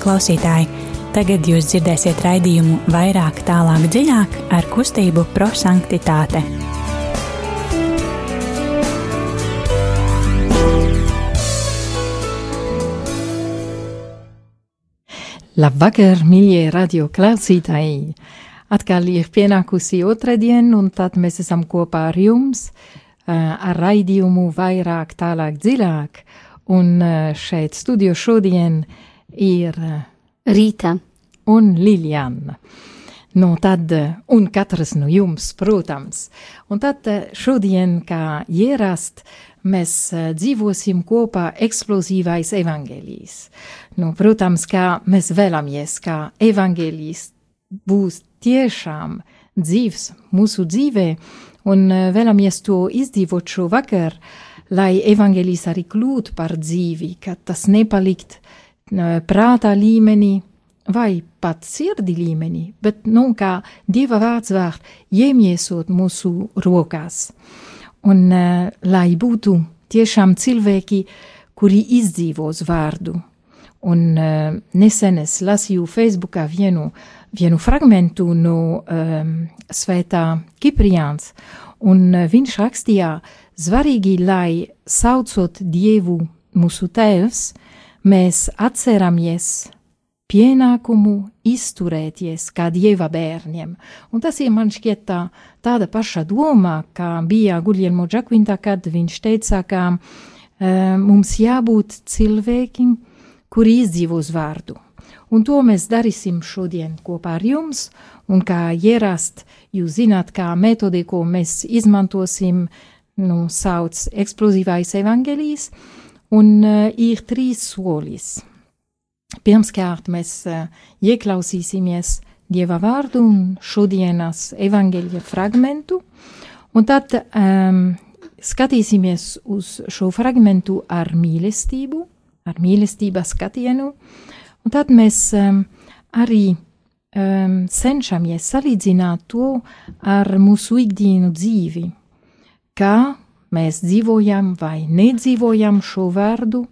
klausītāji! Tagad jūs dzirdēsiet raidījumu vairāk, tālāk, dziļāk ar kustību prosanktitāte. Labvakar, mīļie radio klausītāji! Atkal ir pienākusi otra diena, un tad mēs esam kopā ar jums ar raidījumu vairāk, tālāk, dziļāk. Un šeit studio šodien ir Rīta un Liljana. Nu, tad, un katrs no jums, protams. Un tad šodien, kā ierast, mēs dzīvosim kopā eksplozīvais evaņģēlijs. Nu, protams, kā mēs vēlamies, ka evaņģēlijs būs tiešām dzīves mūsu dzīvē, un vēlamies to izdzīvot šo vakaru lai evaņģēlijs arī kļūtu par dzīvi, ka tas nepalikt prātā līmenī vai pat sirdi līmenī, bet, nu, kā Dieva vārds var iemiesot mūsu rokās. Un uh, lai būtu tiešām cilvēki, kuri izdzīvos vārdu. Un uh, nesen es lasīju Facebookā vienu, vienu fragmentu no um, svētā Kipriāns, un uh, viņš rakstīja, Svarīgi, lai saucot Dievu mūsu Tēvs, mēs atceramies pienākumu izturēties kā Dieva bērniem. Un tas ir man šķiet tā, tāda paša doma, kā bija Guļelmo Džakvintā, kad viņš teica, ka uh, mums jābūt cilvēkiem, kuri izdzīvos vārdu. Un to mēs darīsim šodien kopā ar jums, un kā ierast, jūs zināt, kā metodi, ko mēs izmantosim, uh, nu, sauc eksplozīvais evaņģēlijs, un uh, ir trīs solis. Pirmkārt, mēs uh, ieklausīsimies Dieva vārdu un šodienas evaņģēļa fragmentu, un tad um, skatīsimies uz šo fragmentu ar mīlestību, ar mīlestības skatienu, un tad mēs um, arī um, cenšamies salīdzināt to ar mūsu ikdienu dzīvi kā mēs dzīvojam vai nedzīvojam šo vārdu,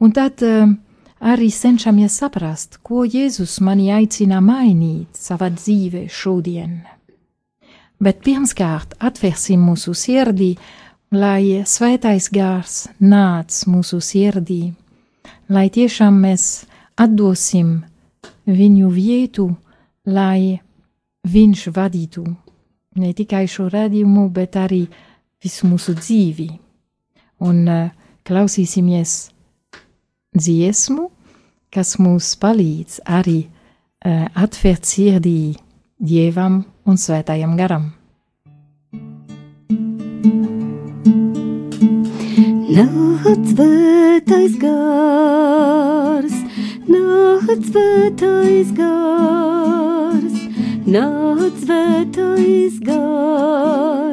un tad uh, arī cenšamies saprast, ko Jēzus mani aicina mainīt savā dzīvē šodien. Bet pirmkārt atvērsim mūsu sirdī, lai svētais gārs nāc mūsu sirdī, lai tiešām mēs atdosim viņu vietu, lai viņš vadītu ne tikai šo radījumu, bet arī visu mūsu dzīvi. Un uh, klausīsimies dziesmu, kas mums palīdz arī uh, atvērt sirdī Dievam un Svētajam garam. Nāc svētais gars, nāc svētais gars, nāc svētais gars.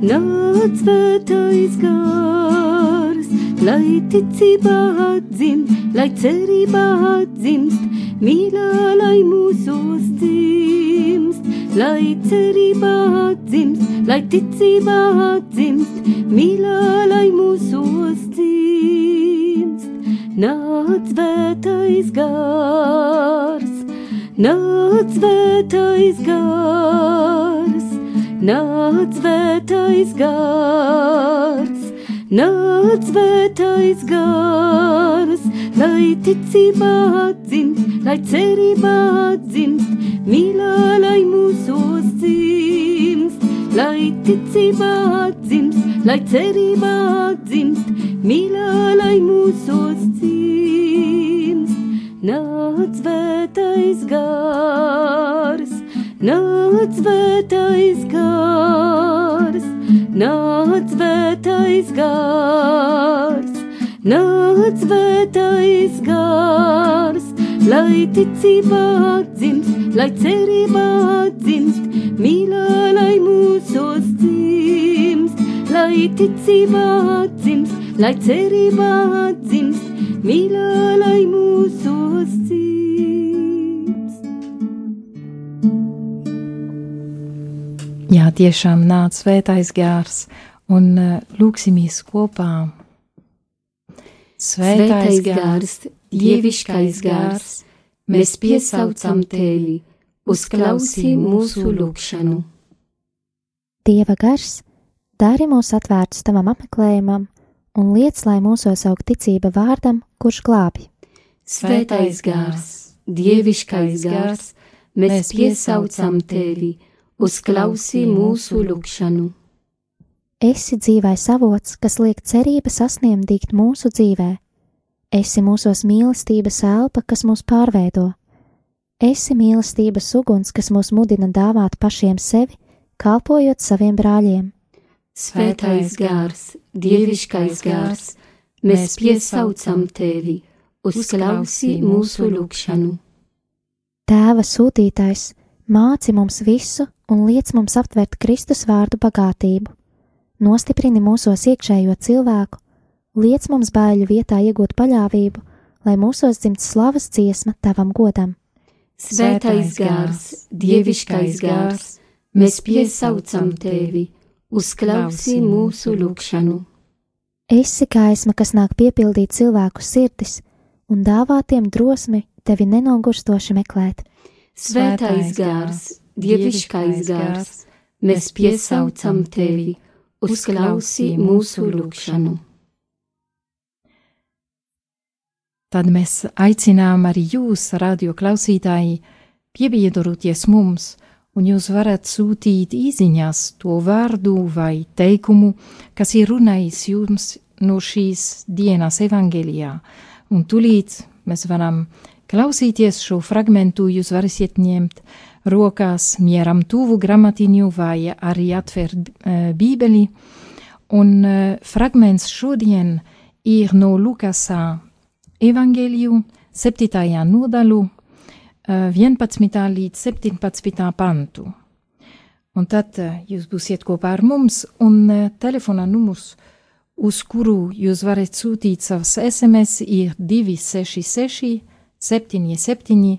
Nāc svētais gars, lai ticībā atdzimt, lai cerībā atdzimst, mīlā, lai mūsos dzimst, lai cerībā atdzimst, lai ticībā atdzimst, mīlā, lai mūsos dzimst. Nāc svētais gars, nāc svētais gars nāc svētais gars, nāc svētais gars, lai ticībā atdzimt, lai cerībā atdzimst, mīlā, lai mūsos dzimst, lai ticībā atdzimst, lai cerībā atdzimst, mīlā, lai mūsos dzimst, nāc svētais gars Nāc svētais gars, nāc svētais gars, nāc svētais gars, lai ticībā dzimst, lai cerībā dzimst, mīlā, lai mūsos dzimst, lai ticībā dzimst, lai cerībā dzimst, mīlā, lai mūsos Jā, tiešām nāca svētais gārs, un uh, lūksimies kopā. Svētais gārs, dieviškais gārs, mēs piesaucam tevi, uzklausī mūsu lūgšanu. Dieva gars, dari mūs atvērtus tavam apmeklējumam un liec, lai mūsos aug ticība vārdam, kurš glābi. Svētais gars, dieviškais gars, mēs piesaucam tevi, uzklausī mūsu lūgšanu. Esi dzīvais avots, kas liek cerība sasniegt mūsu dzīvē. Esi mūsos mīlestības elpa, kas mūs pārveido. Esi mīlestības uguns, kas mūs mudina dāvāt pašiem sevi, kalpojot saviem brāļiem. Svētais gārs, dieviškais gārs, mēs piesaucam tevi, uzklausī mūsu lūgšanu. Tēva sūtītais, māci mums visu un liec mums aptvert Kristus vārdu bagātību nostiprini mūsos iekšējo cilvēku, liec mums baiļu vietā iegūt paļāvību, lai mūsos dzimts slavas dziesma tavam godam. Svētais gārs, dieviškais gārs, mēs piesaucam tevi, uzklausī mūsu lūgšanu. Esi gaisma, kas nāk piepildīt cilvēku sirdis un dāvā tiem drosmi tevi nenogurstoši meklēt. Svētais gārs, dieviškais gārs, mēs piesaucam tevi uzklausī mūsu lūgšanu. Tad mēs aicinām arī jūs, radio klausītāji, piebiedroties mums, un jūs varat sūtīt īsiņās to vārdu vai teikumu, kas ir runājis jums no šīs dienas evangelijā, un tulīt mēs varam klausīties šo fragmentu, jūs varēsiet ņemt rokās mieram tuvu gramatiņu vai arī atvērt uh, bībeli. Un uh, fragments šodien ir no Lukasa evangeliju 7. nodaļu uh, 11. līdz 17. pantu. Un tad uh, jūs būsiet kopā ar mums un telefona numurs, uz kuru jūs varat sūtīt savas SMS, ir 266 77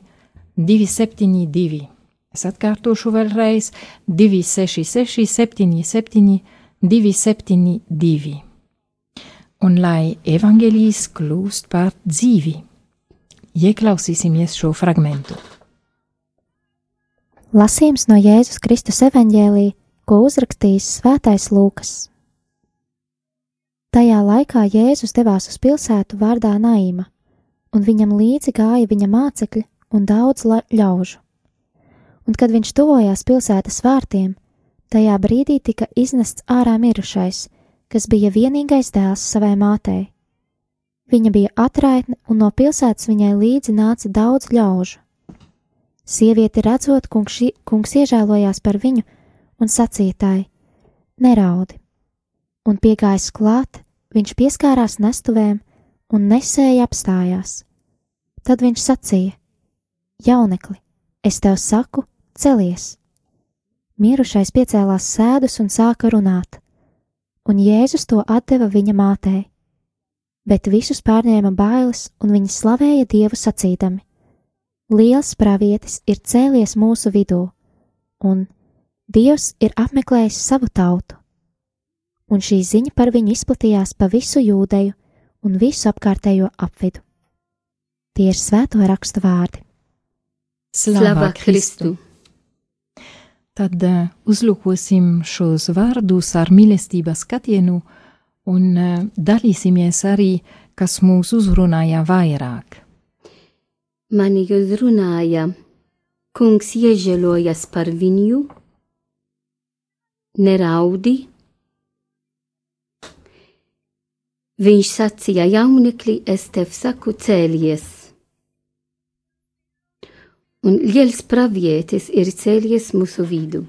272. Es atkārtošu vēlreiz 266, 77, 272. Un lai evanģēlijas kļūst par dzīvi, ieklausīsimies šo fragmentu. Lasījums no Jēzus Kristus evanģēlī, ko uzrakstījis Svētais Lūkas. Tajā laikā Jēzus devās uz pilsētu vārdā Naima, un viņam līdzi gāja viņa mācekļi un daudz ļaužu un kad viņš tuvojās pilsētas vārtiem, tajā brīdī tika iznests ārā mirušais, kas bija vienīgais dēls savai mātei. Viņa bija atraitne, un no pilsētas viņai līdzi nāca daudz ļaužu. Sieviete redzot, kungs, kungs iežēlojās par viņu un sacītāji: Neraudi! Un piegājis klāt, viņš pieskārās nestuvēm un nesēja apstājās. Tad viņš sacīja: Jaunekli, es tev saku, Celies! Mirušais piecēlās sēdus un sāka runāt, un Jēzus to deva viņa mātei. Bet visus pārņēma bailes, un viņi slavēja Dievu sacīdami: Liels pravietis ir cēlies mūsu vidū, un Dievs ir apmeklējis savu tautu. Un šī ziņa par viņu izplatījās pa visu jūdeju un visu apkārtējo apvidu. Tie ir svēto rakstu vārdi. Slava Kristu! Tad uh, uzlūkosim šos vārdus ar mīlestības skatienu un uh, dalīsimies arī, kas mūs uzrunāja vairāk. Mani uzrunāja, kungs iežēlojas par viņu, neraudi. Viņš sacīja jaunekli, es tev saku cēlies. Un liels pravietis ir cēlies mūsu vidū.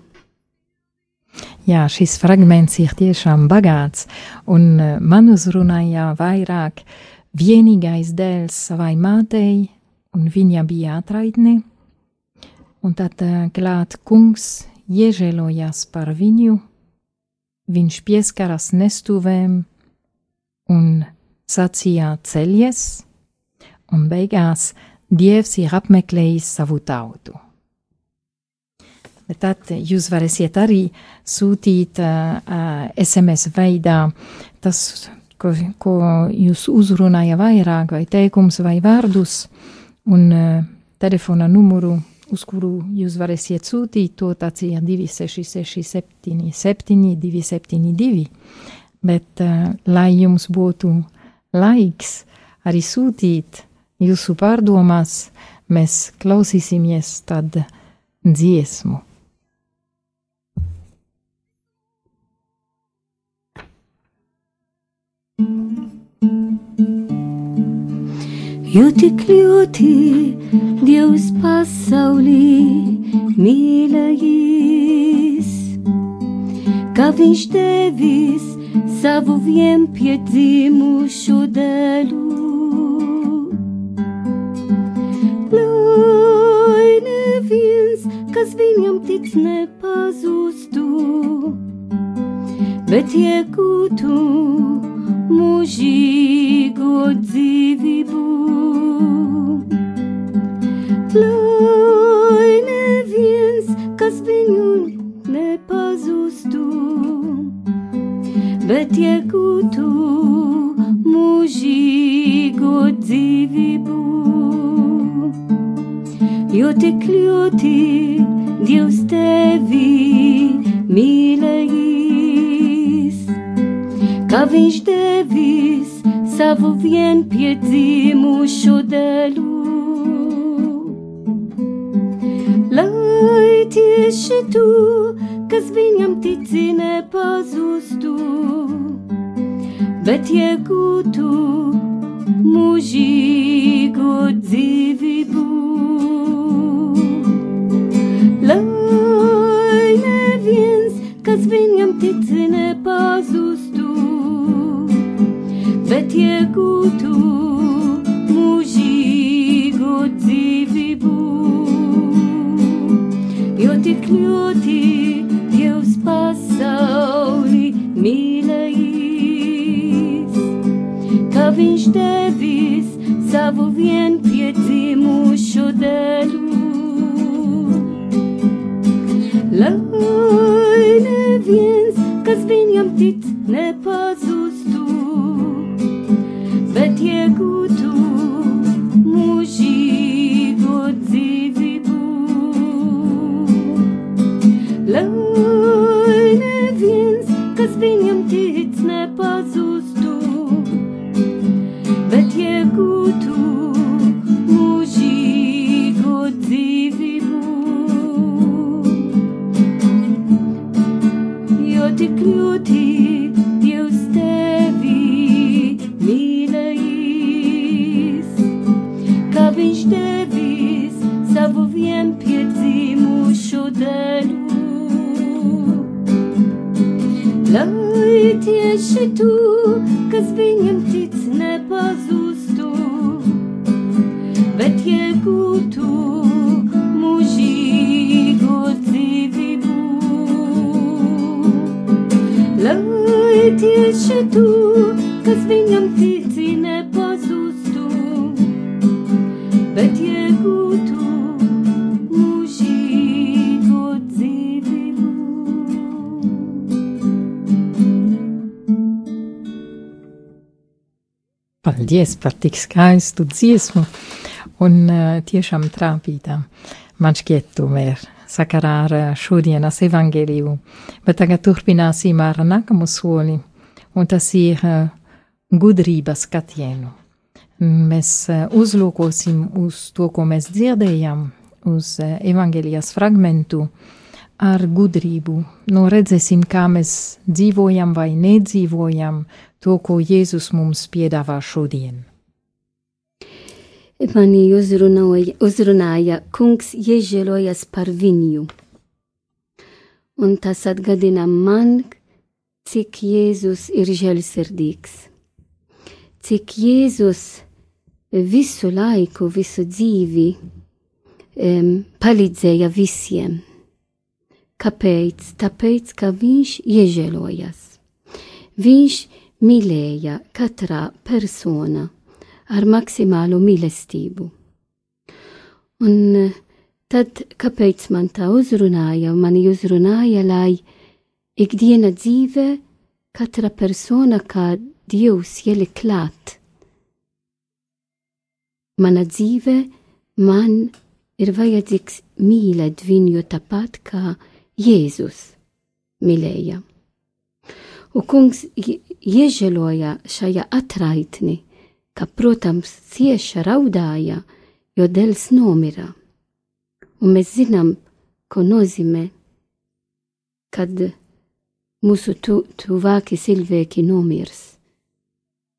Jā, šis fragments ir tiešām bagāts, un e, man uzrunāja vairāk vienīgais dēls savai mātei, un viņa bija atraitne, un tad e, klāt kungs iežēlojās par viņu, viņš pieskaras nestuvēm un sacījā ceļies, un beigās Dievs ir apmeklējis savu tautu. Bet tad jūs varēsiet arī sūtīt uh, SMS veidā tas, ko, ko jūs uzrunāja vairāk, vai teikums, vai vārdus, un uh, telefona numuru, uz kuru jūs varēsiet sūtīt to tācija 266 77 272, bet uh, lai jums būtu laiks arī sūtīt jūsu pārdomās, mēs klausīsimies tad dziesmu. Jo tik ļoti Dievs pasaulī mīlējis, ka viņš devis savu vienpiedzimušu dēlu. Lai neviens, kas viņam tic, nepazustu, bet iegūtu mūžīgo dzīvību. Lai Jo tik ļoti Dievs tevi mīlējis, ka viņš devis savu vienpiedzimušo dēlu. Lai tieši tu, kas viņam tici, nepazustu, bet iegūtu Jo tik ļoti Dievs pasauli mīlējis, ka viņš devis savu vienpiedzimušo dēlu. Lai neviens, kas viņam tic, nepazustu, Lai tieši tu, kas viņam tic, nepazustu, bet iegūtu mūžīgo dzīvību. Lai tieši tu, kas viņam tici, Paldies par tik skaistu dziesmu un uh, tiešām trāpītā. Man šķiet, tomēr sakarā ar uh, šodienas evangeliju, bet tagad turpināsim ar nākamo soli, un tas ir uh, gudrības skatienu. Mēs uh, uzlūkosim uz to, ko mēs dzirdējam, uz uh, evangelijas fragmentu ar gudrību. Nu, redzēsim, kā mēs dzīvojam vai nedzīvojam to, ko Jēzus mums piedāvā šodien. Mani uzrunāja, uzrunāja kungs iežēlojas par viņu. Un tas atgādina man, cik Jēzus ir žēlsirdīgs. Cik Jēzus visu laiku, visu dzīvi um, palīdzēja visiem. Kāpēc? Tāpēc, ka viņš iežēlojas. Viņš mīlēja katrā persona ar maksimālu mīlestību. Un eh, tad, kāpēc man tā uzrunāja, man uzrunāja, lai ikdiena dzīve katra persona kā Dievs ieliek klāt. Mana dzīve man ir vajadzīgs mīlēt viņu tāpat kā Jēzus mīlēja. Un kungs iežēloja šajā atraitni, ka, protams, cieša raudāja, jo dēls nomira. Un mēs zinām, ko nozīmē, kad mūsu tu, tuvāki cilvēki nomirs.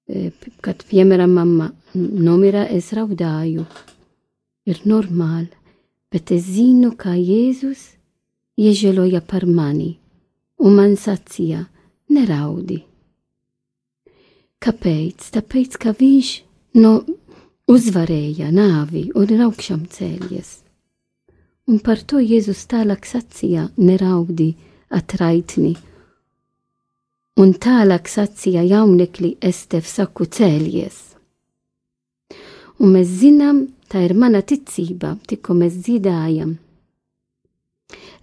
E, kad, piemēram, mamma nomira, es raudāju. Ir normāli, bet es zinu, ka Jēzus iežēloja par mani, un man sacīja, neraudi. Kāpēc? Tāpēc, ka viņš no uzvarēja nāvi un ir augšām cēlies. Un par to Jēzus tālāk sacīja, neraudi atraitni. Un tālāk sacīja jaunekli, es tev saku cēlies. Un mēs zinām, tā ir mana ticība, tikko mēs dziedājam,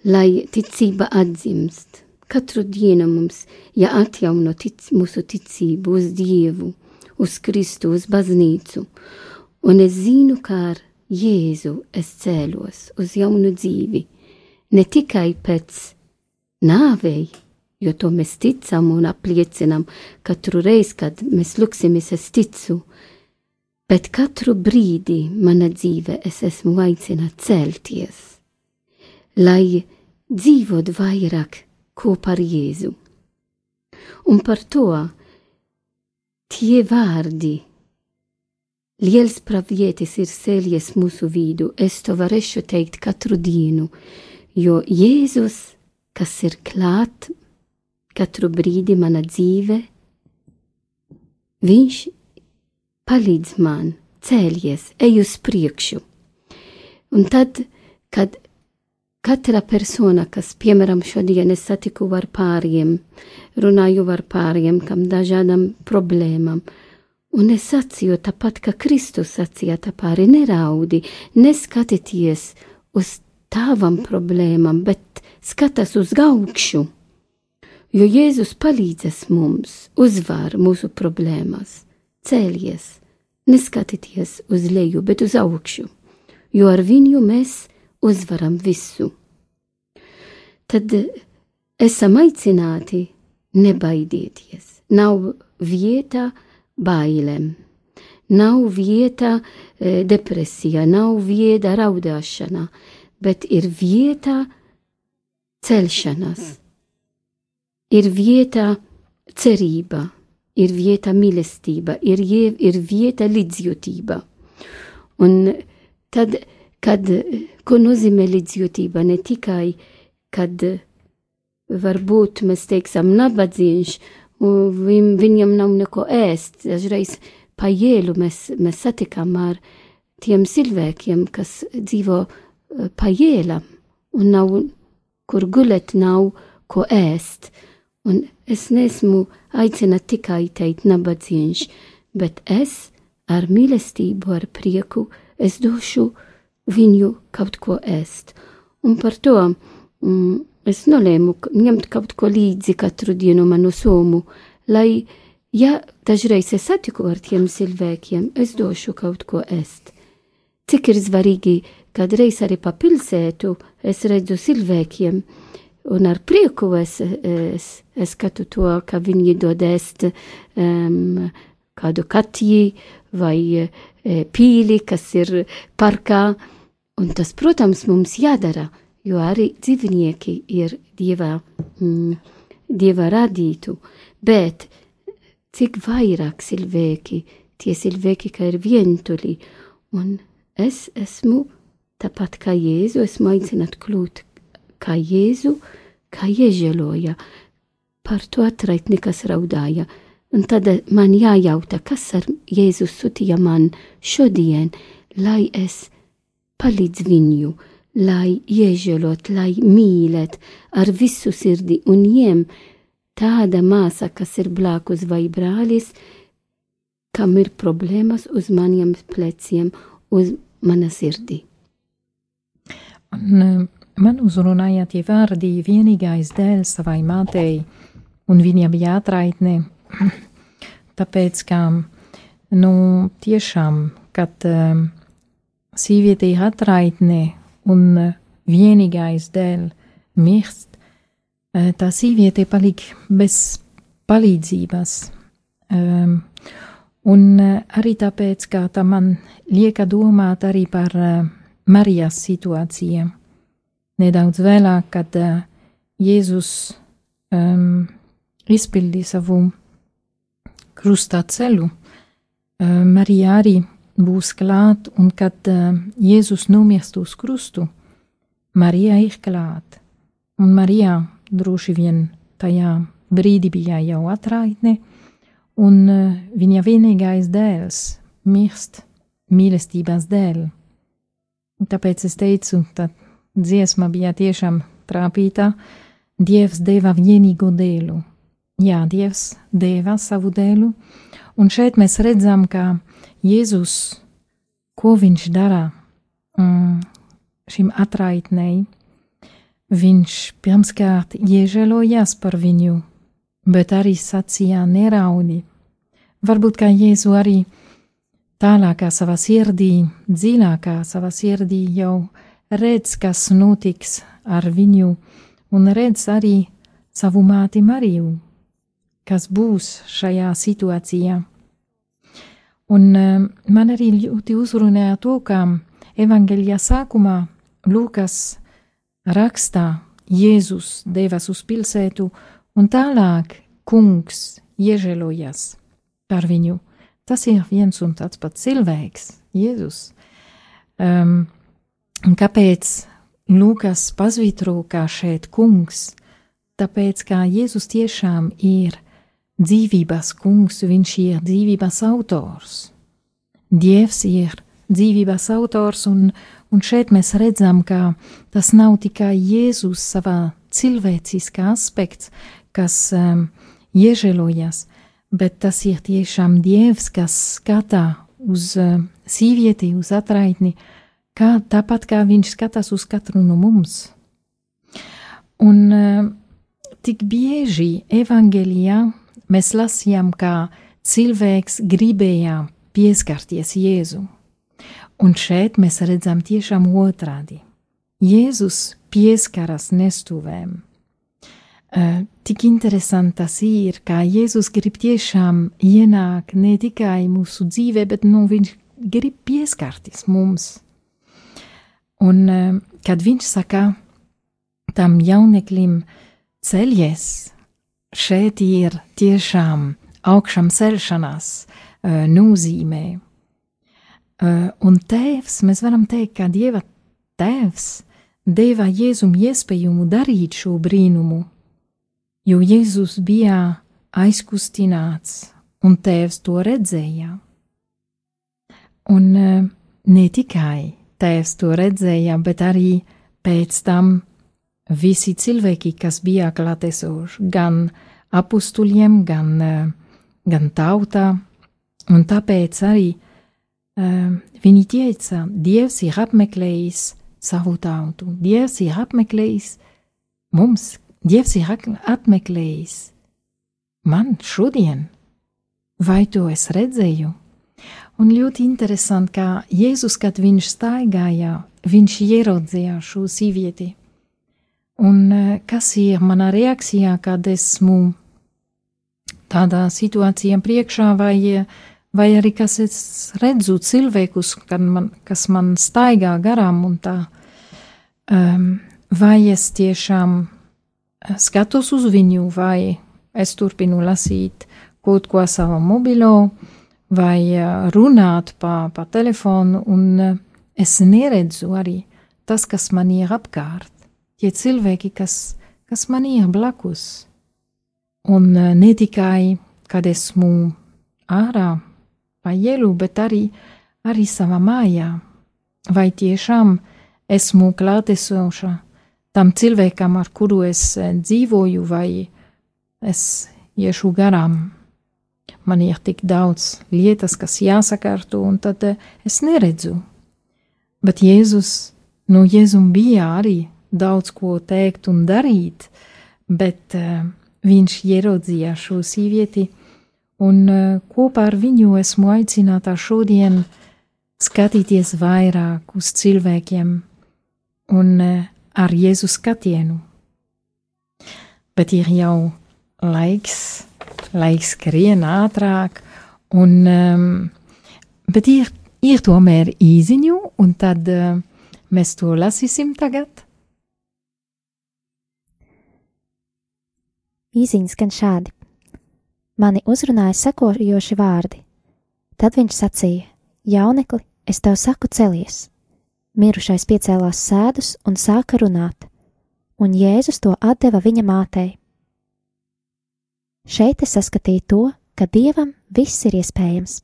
lai ticība atzimst. Katru dienu mums jāatjauno tic, mūsu ticību uz Dievu, uz Kristu, uz baznīcu, un es zinu, kā ar Jēzu es cēlos uz jaunu dzīvi, ne tikai pēc nāvei, jo to mēs ticam un apliecinam katru reizi, kad mēs lūksimies, es ticu, bet katru brīdi mana dzīve es esmu aicināts celties, lai dzīvot vairāk kopā ar Jēzu. Un par to tie vārdi, liels pravietis ir cēlies mūsu vidu, es to varēšu teikt katru dienu, jo Jēzus, kas ir klāt katru brīdi mana dzīve, viņš palīdz man cēlies, ej uz priekšu. Un tad, kad Katra persona, kas, piemēram, šodien es satiku ar pāriem, runāju ar pāriem, kam dažādām problēmām, un es sacīju tāpat, kā Kristus sacīja tā pāri, neraudi, neskatieties uz tavām problēmām, bet skatas uz augšu, jo Jēzus palīdzēs mums, uzvar mūsu problēmas, cēlies, neskatieties uz leju, bet uz augšu, jo ar viņu mēs uzvaram visu. Tad esam aicināti nebaidieties. Nav vieta bailēm, nav vieta e, depresijā, nav vieta raudāšanā, bet ir vieta celšanās, ir vieta cerība, ir vieta mīlestība, ir, ir vieta līdzjūtība. Un tad kad, ko nozīmē līdzjūtība ne tikai, kad varbūt mēs teiksim nabadzīgs, un viņam nav neko ēst, dažreiz pa ielu mēs, mēs satikām ar tiem cilvēkiem, kas dzīvo eh, pa ielam, un nav kur gulēt, nav ko ēst. Un es nesmu aicināt tikai teikt nabadzīgs, bet es ar mīlestību, ar prieku, es došu viņu kaut ko ēst. Un par to mm, es nolēmu ņemt kaut ko līdzi katru dienu manu somu, lai, ja dažreiz es satiku ar tiem cilvēkiem, es došu kaut ko ēst. Cik ir svarīgi, kad reiz arī pa pilsētu es redzu cilvēkiem, un ar prieku es, es, es skatu to, ka viņi dod ēst um, kādu katī vai e, pīli, kas ir parkā, Un tas, protams, mums jādara, jo arī dzīvnieki ir dieva, mm, dieva radītu, bet cik vairāk cilvēki, tie cilvēki, ka ir vientuļi, un es esmu tāpat kā Jēzu, esmu aicināt kļūt kā Jēzu, kā iežēloja, par to atraitni, kas raudāja. Un tad man jājautā, kas ar Jēzu sūtīja man šodien, lai es palīdz viņu, lai iežēlot, lai mīlēt ar visu sirdi un ņem tāda māsa, kas ir blakus vai brālis, kam ir problēmas uz maniem pleciem, uz mana sirdi. Un, eh, man uzrunāja tie vārdi vienīgais dēls savai mātei, un viņam jātraitne, tāpēc, ka, nu, tiešām, kad um, sieviete ir atraitne un vienīgais dēļ mirst, tā sieviete paliek bez palīdzības. Um, un arī tāpēc, kā tā man lieka domāt arī par uh, Marijas situāciju. Nedaudz vēlāk, kad uh, Jēzus um, izpildīja savu krustā ceļu, uh, Marija arī būs klāt, un kad uh, Jēzus nomirst uz krustu, Marija ir klāt, un Marija droši vien tajā brīdī bija jau atraitne, un uh, viņa vienīgais dēls mirst mīlestības dēļ. Tāpēc es teicu, ka dziesma bija tiešām trāpīta. Dievs deva vienīgo dēlu. Jā, Dievs deva savu dēlu, un šeit mēs redzam, ka Jēzus, ko viņš dara mm, šim atraitnei, viņš pirmkārt iežēlojās par viņu, bet arī sacīja neraudi. Varbūt kā Jēzu arī tālākā savā sirdī, dziļākā savā sirdī jau redz, kas notiks ar viņu, un redz arī savu māti Mariju, kas būs šajā situācijā. Un uh, man arī ļoti uzrunāja to, ka evangeļa sākumā Lūkas rakstā Jēzus devas uz pilsētu, un tālāk kungs iežēlojas par viņu Tas ir viens un tāds pats cilvēks, Jēzus. Um, kāpēc Lūkas pazvītro kā šeit kungs? Tāpēc, kā Jēzus tiešām ir dzīvības kungs, viņš ir dzīvības autors. Dievs ir dzīvības autors, un, un šeit mēs redzam, ka tas nav tikai Jēzus savā cilvēciskā aspekts, kas um, iežēlojas, bet tas ir tiešām dievs, kas skatā uz uh, sīvieti, uz atraitni, kā, tāpat kā viņš skatās uz katru no mums. Un uh, tik bieži evangelijā mēs lasījām, kā cilvēks gribēja pieskarties Jēzu. Un šeit mēs redzam tiešām otrādi. Jēzus pieskaras nestuvēm Uh, tik interesanti tas ir, kā Jēzus grib tiešām ienākt ne tikai mūsu dzīvē, bet nu, viņš grib pieskarties mums. Un uh, kad viņš saka tam jauneklim ceļies, šeit ir tiešām augšām celšanās uh, nozīmē. Uh, un tēvs, mēs varam teikt, ka Dieva tēvs deva Jēzum iespējumu darīt šo brīnumu jo Jēzus bija aizkustināts, un tēvs to redzēja. Un e, ne tikai tēvs to redzēja, bet arī pēc tam visi cilvēki, kas bija klātesoši, gan apustuļiem, gan, e, gan tautā, un tāpēc arī uh, viņi teica, Dievs ir apmeklējis savu tautu, Dievs ir apmeklējis mums, Dievs ir atmeklējis man šodien, vai to es redzēju? Un ļoti interesanti, kā Jēzus, kad viņš staigāja, viņš ieraudzījā šo sievieti. Un eh, kas ir mana reakcija, kad esmu tādā situācijā priekšā, vai, vai arī kas es redzu cilvēkus, man, kas man staigā garām un tā, um, vai es tiešām skatos uz viņu, vai es turpinu lasīt kaut ko savā mobilo, vai runāt pa, pa telefonu, un es neredzu arī tas, kas man ir apkārt, tie cilvēki, kas, kas man ir blakus. Un ne tikai, kad esmu ārā pa ielu, bet arī, arī savā mājā, vai tiešām esmu klātesoša tam cilvēkam, ar kuru es eh, dzīvoju, vai es iešu garām. Man ir tik daudz lietas, kas jāsakārto, un tad eh, es neredzu. Bet Jēzus, no Jēzum bija arī daudz ko teikt un darīt, bet uh, viņš ieraudzīja šo sievieti, un uh, kopā ar viņu esmu aicināta šodien skatīties vairāk uz cilvēkiem un eh, ar Jēzu skatienu. Bet ir jau laiks, laiks skrien ātrāk, un, um, bet ir, ir tomēr īziņu, un tad uh, mēs to lasīsim tagad. Īziņas gan šādi. Mani uzrunāja sekojoši vārdi. Tad viņš sacīja: Jaunekli, es tev saku, celies! Mirušais piecēlās sēdus un sāka runāt, un Jēzus to deva viņa mātei. Šeit es saskatīju to, ka dievam viss ir iespējams.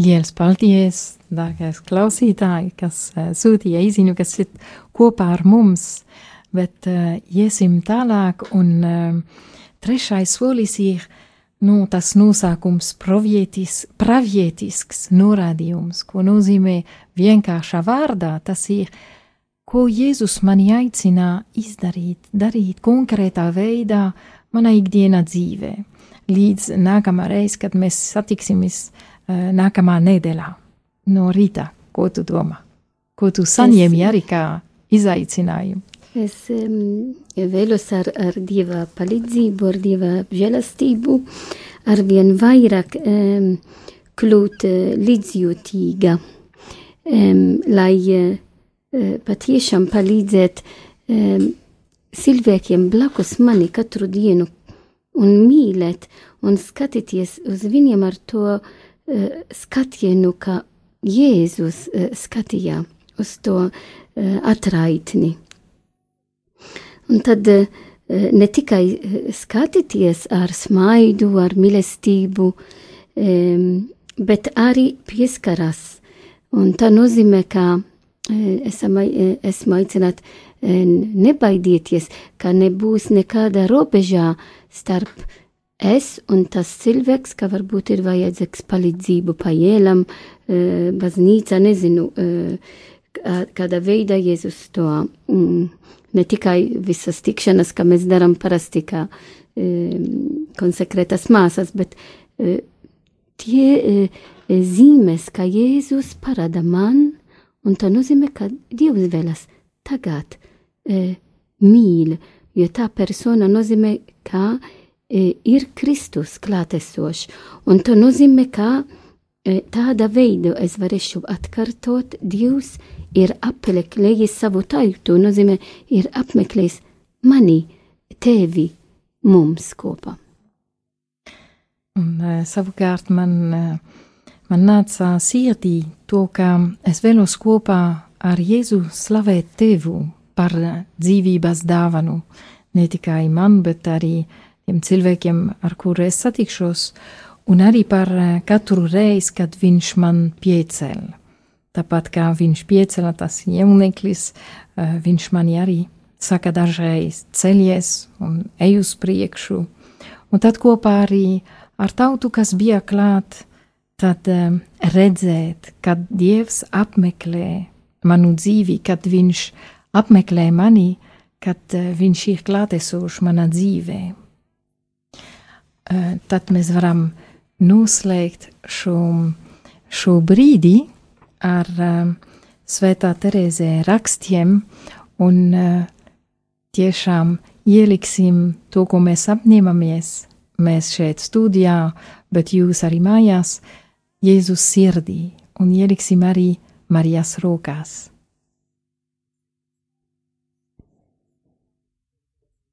Liels paldies, dārgais klausītāji, kas uh, sūtīja īziņu, kas ir kopā ar mums, bet uh, iesim tālāk, un uh, trešais solis ir nu, tas nosākums pravietis, pravietisks norādījums, ko nozīmē vienkāršā vārdā, tas ir, ko Jēzus mani aicina izdarīt, darīt konkrētā veidā manā ikdienā dzīvē, līdz nākamā reiz, kad mēs satiksimies uh, nākamā nedēļā no rīta. Ko tu domā? Ko tu saņēmi arī kā izaicinājumu? Es um, vēlos ar, ar Dieva palīdzību, ar Dieva žēlastību, ar vien vairāk um, kļūt uh, līdzjūtīga, um, lai uh, patiešām palīdzēt um, cilvēkiem blakus mani katru dienu un mīlēt un skatīties uz viņiem ar to uh, skatienu, kā Jēzus uh, skatījā uz to uh, atraitni. Un tad eh, ne tikai eh, skatīties ar smaidu, ar mīlestību, bet arī pieskaras. Un tā nozīmē, ka eh, esam, esmu aicināti nebaidieties, ka nebūs nekāda robežā starp es un tas cilvēks, ka varbūt ir vajadzīgs palīdzību pa ielam, baznīca, nezinu, kādā veidā Jēzus to mm, ne tikai visas tikšanas, kā mēs darām parasti kā e, konsekrētas māsas, bet e, tie e, zīmes, ka Jēzus parāda man, un tā nozīmē, ka Dievs vēlas tagad e, mīl, jo tā persona nozīmē, ka e, ir Kristus klātesošs, un tā nozīmē, ka tāda veidu es varēšu atkārtot Dievs ir apmeklējis savu tautu, nozīmē, ir apmeklējis mani, tevi, mums kopā. Un, uh, savukārt man, uh, man nāca sirdī to, ka es vēlos kopā ar Jēzu slavēt tevu par dzīvības dāvanu, ne tikai man, bet arī tiem cilvēkiem, ar kuriem es satikšos, un arī par katru reizi, kad viņš man piecēla. Tāpat kā viņš piecēla tas jauneklis, eh, viņš man arī saka dažreiz ceļies un ej uz priekšu. Un tad kopā arī ar tautu, kas bija klāt, tad um, redzēt, kad Dievs apmeklē manu dzīvi, kad viņš apmeklē mani, kad uh, viņš ir klātesošs manā dzīvē. Uh, tad mēs varam noslēgt šo, šo brīdi, ar uh, Svētā Terēzē rakstiem un uh, tiešām ieliksim to, ko mēs apņemamies, mēs šeit studijā, bet jūs arī mājās, Jēzus sirdī un ieliksim arī Marijas rokās.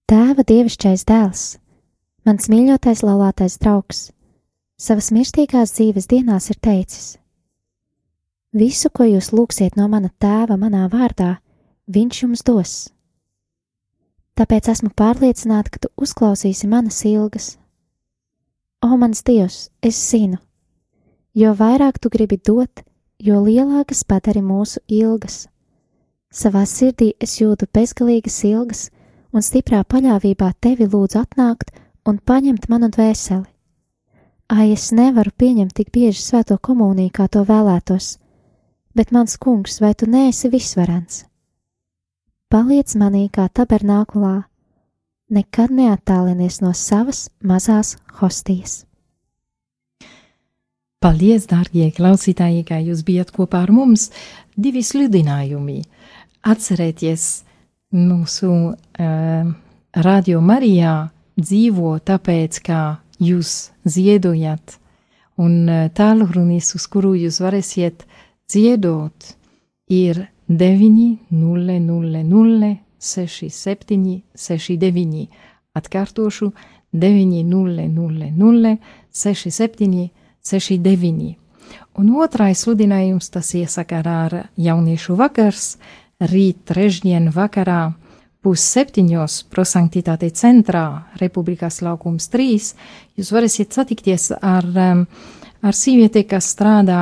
Tēva dievišķais dēls, mans mīļotais laulātais draugs, savas mirstīgās dzīves dienās ir teicis – Visu, ko jūs lūgsiet no mana tēva manā vārdā, viņš jums dos. Tāpēc esmu pārliecināta, ka tu uzklausīsi manas ilgas. O, mans Dievs, es zinu, jo vairāk tu gribi dot, jo lielākas padari mūsu ilgas. Savā sirdī es jūtu bezgalīgas ilgas, un stiprā paļāvībā tevi lūdzu atnākt un paņemt manu dvēseli. Ai, es nevaru pieņemt tik bieži svēto komuniju, kā to vēlētos bet mans kungs, vai tu neesi visvarens? Paliec manī kā tabernākulā, nekad neattālinies no savas mazās hostijas. Paldies, dārgie klausītāji, ka jūs bijat kopā ar mums. Divi sludinājumi. Atcerieties, mūsu uh, radio Marijā dzīvo tāpēc, ka jūs ziedojat, un uh, tālrunis, uz kuru jūs varēsiet ziedot, ir 900 67 69. Atkārtošu 900 67 69. Un otrais sludinājums tas iesakarā ar jauniešu vakars, rīt trešdien vakarā pusseptiņos prosanktitāte centrā Republikas laukums 3. Jūs varēsiet satikties ar, ar sievieti, kas strādā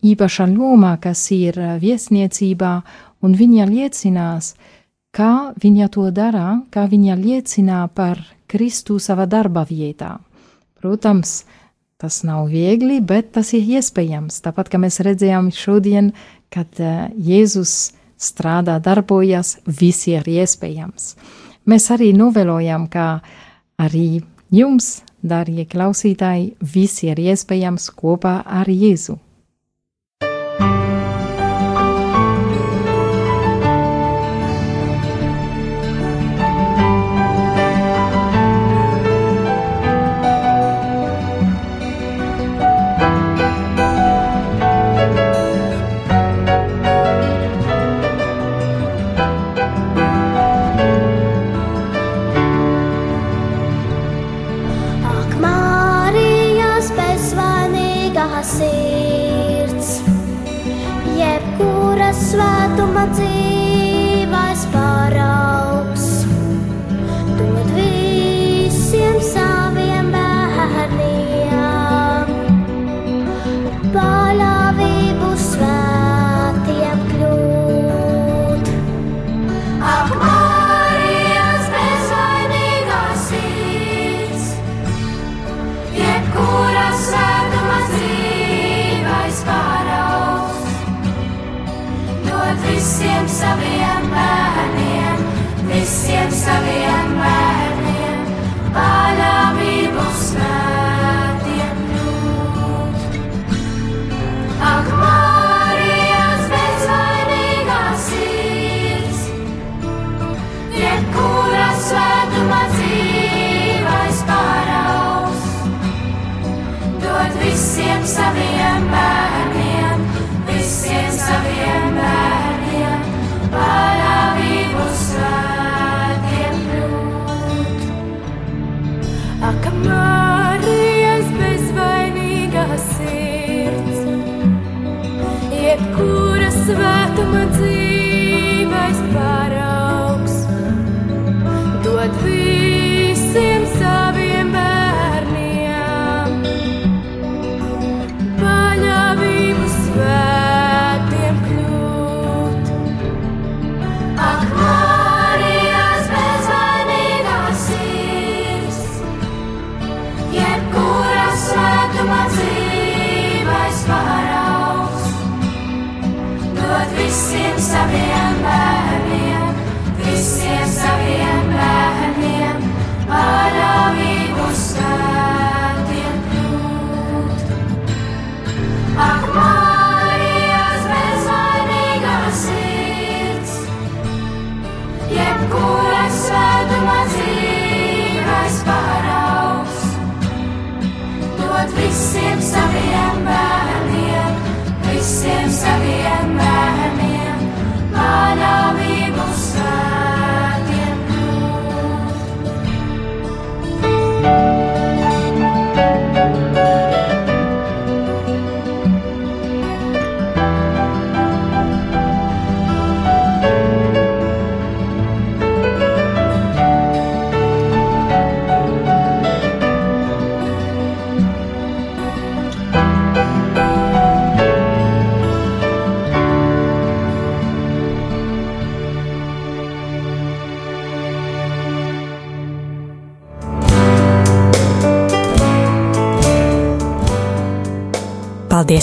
īpašā lomā, kas ir viesniecībā, un viņa liecinās, kā viņa to dara, kā viņa liecinā par Kristu savā darba vietā. Protams, Tas nav viegli, bet tas ir iespējams. Tāpat kā mēs redzējām šodien, kad uh, Jēzus strādā, darbojas, viss ir iespējams. Mēs arī novēlojam, ka arī jums, darbie klausītāji, viss ir iespējams kopā ar Jēzu.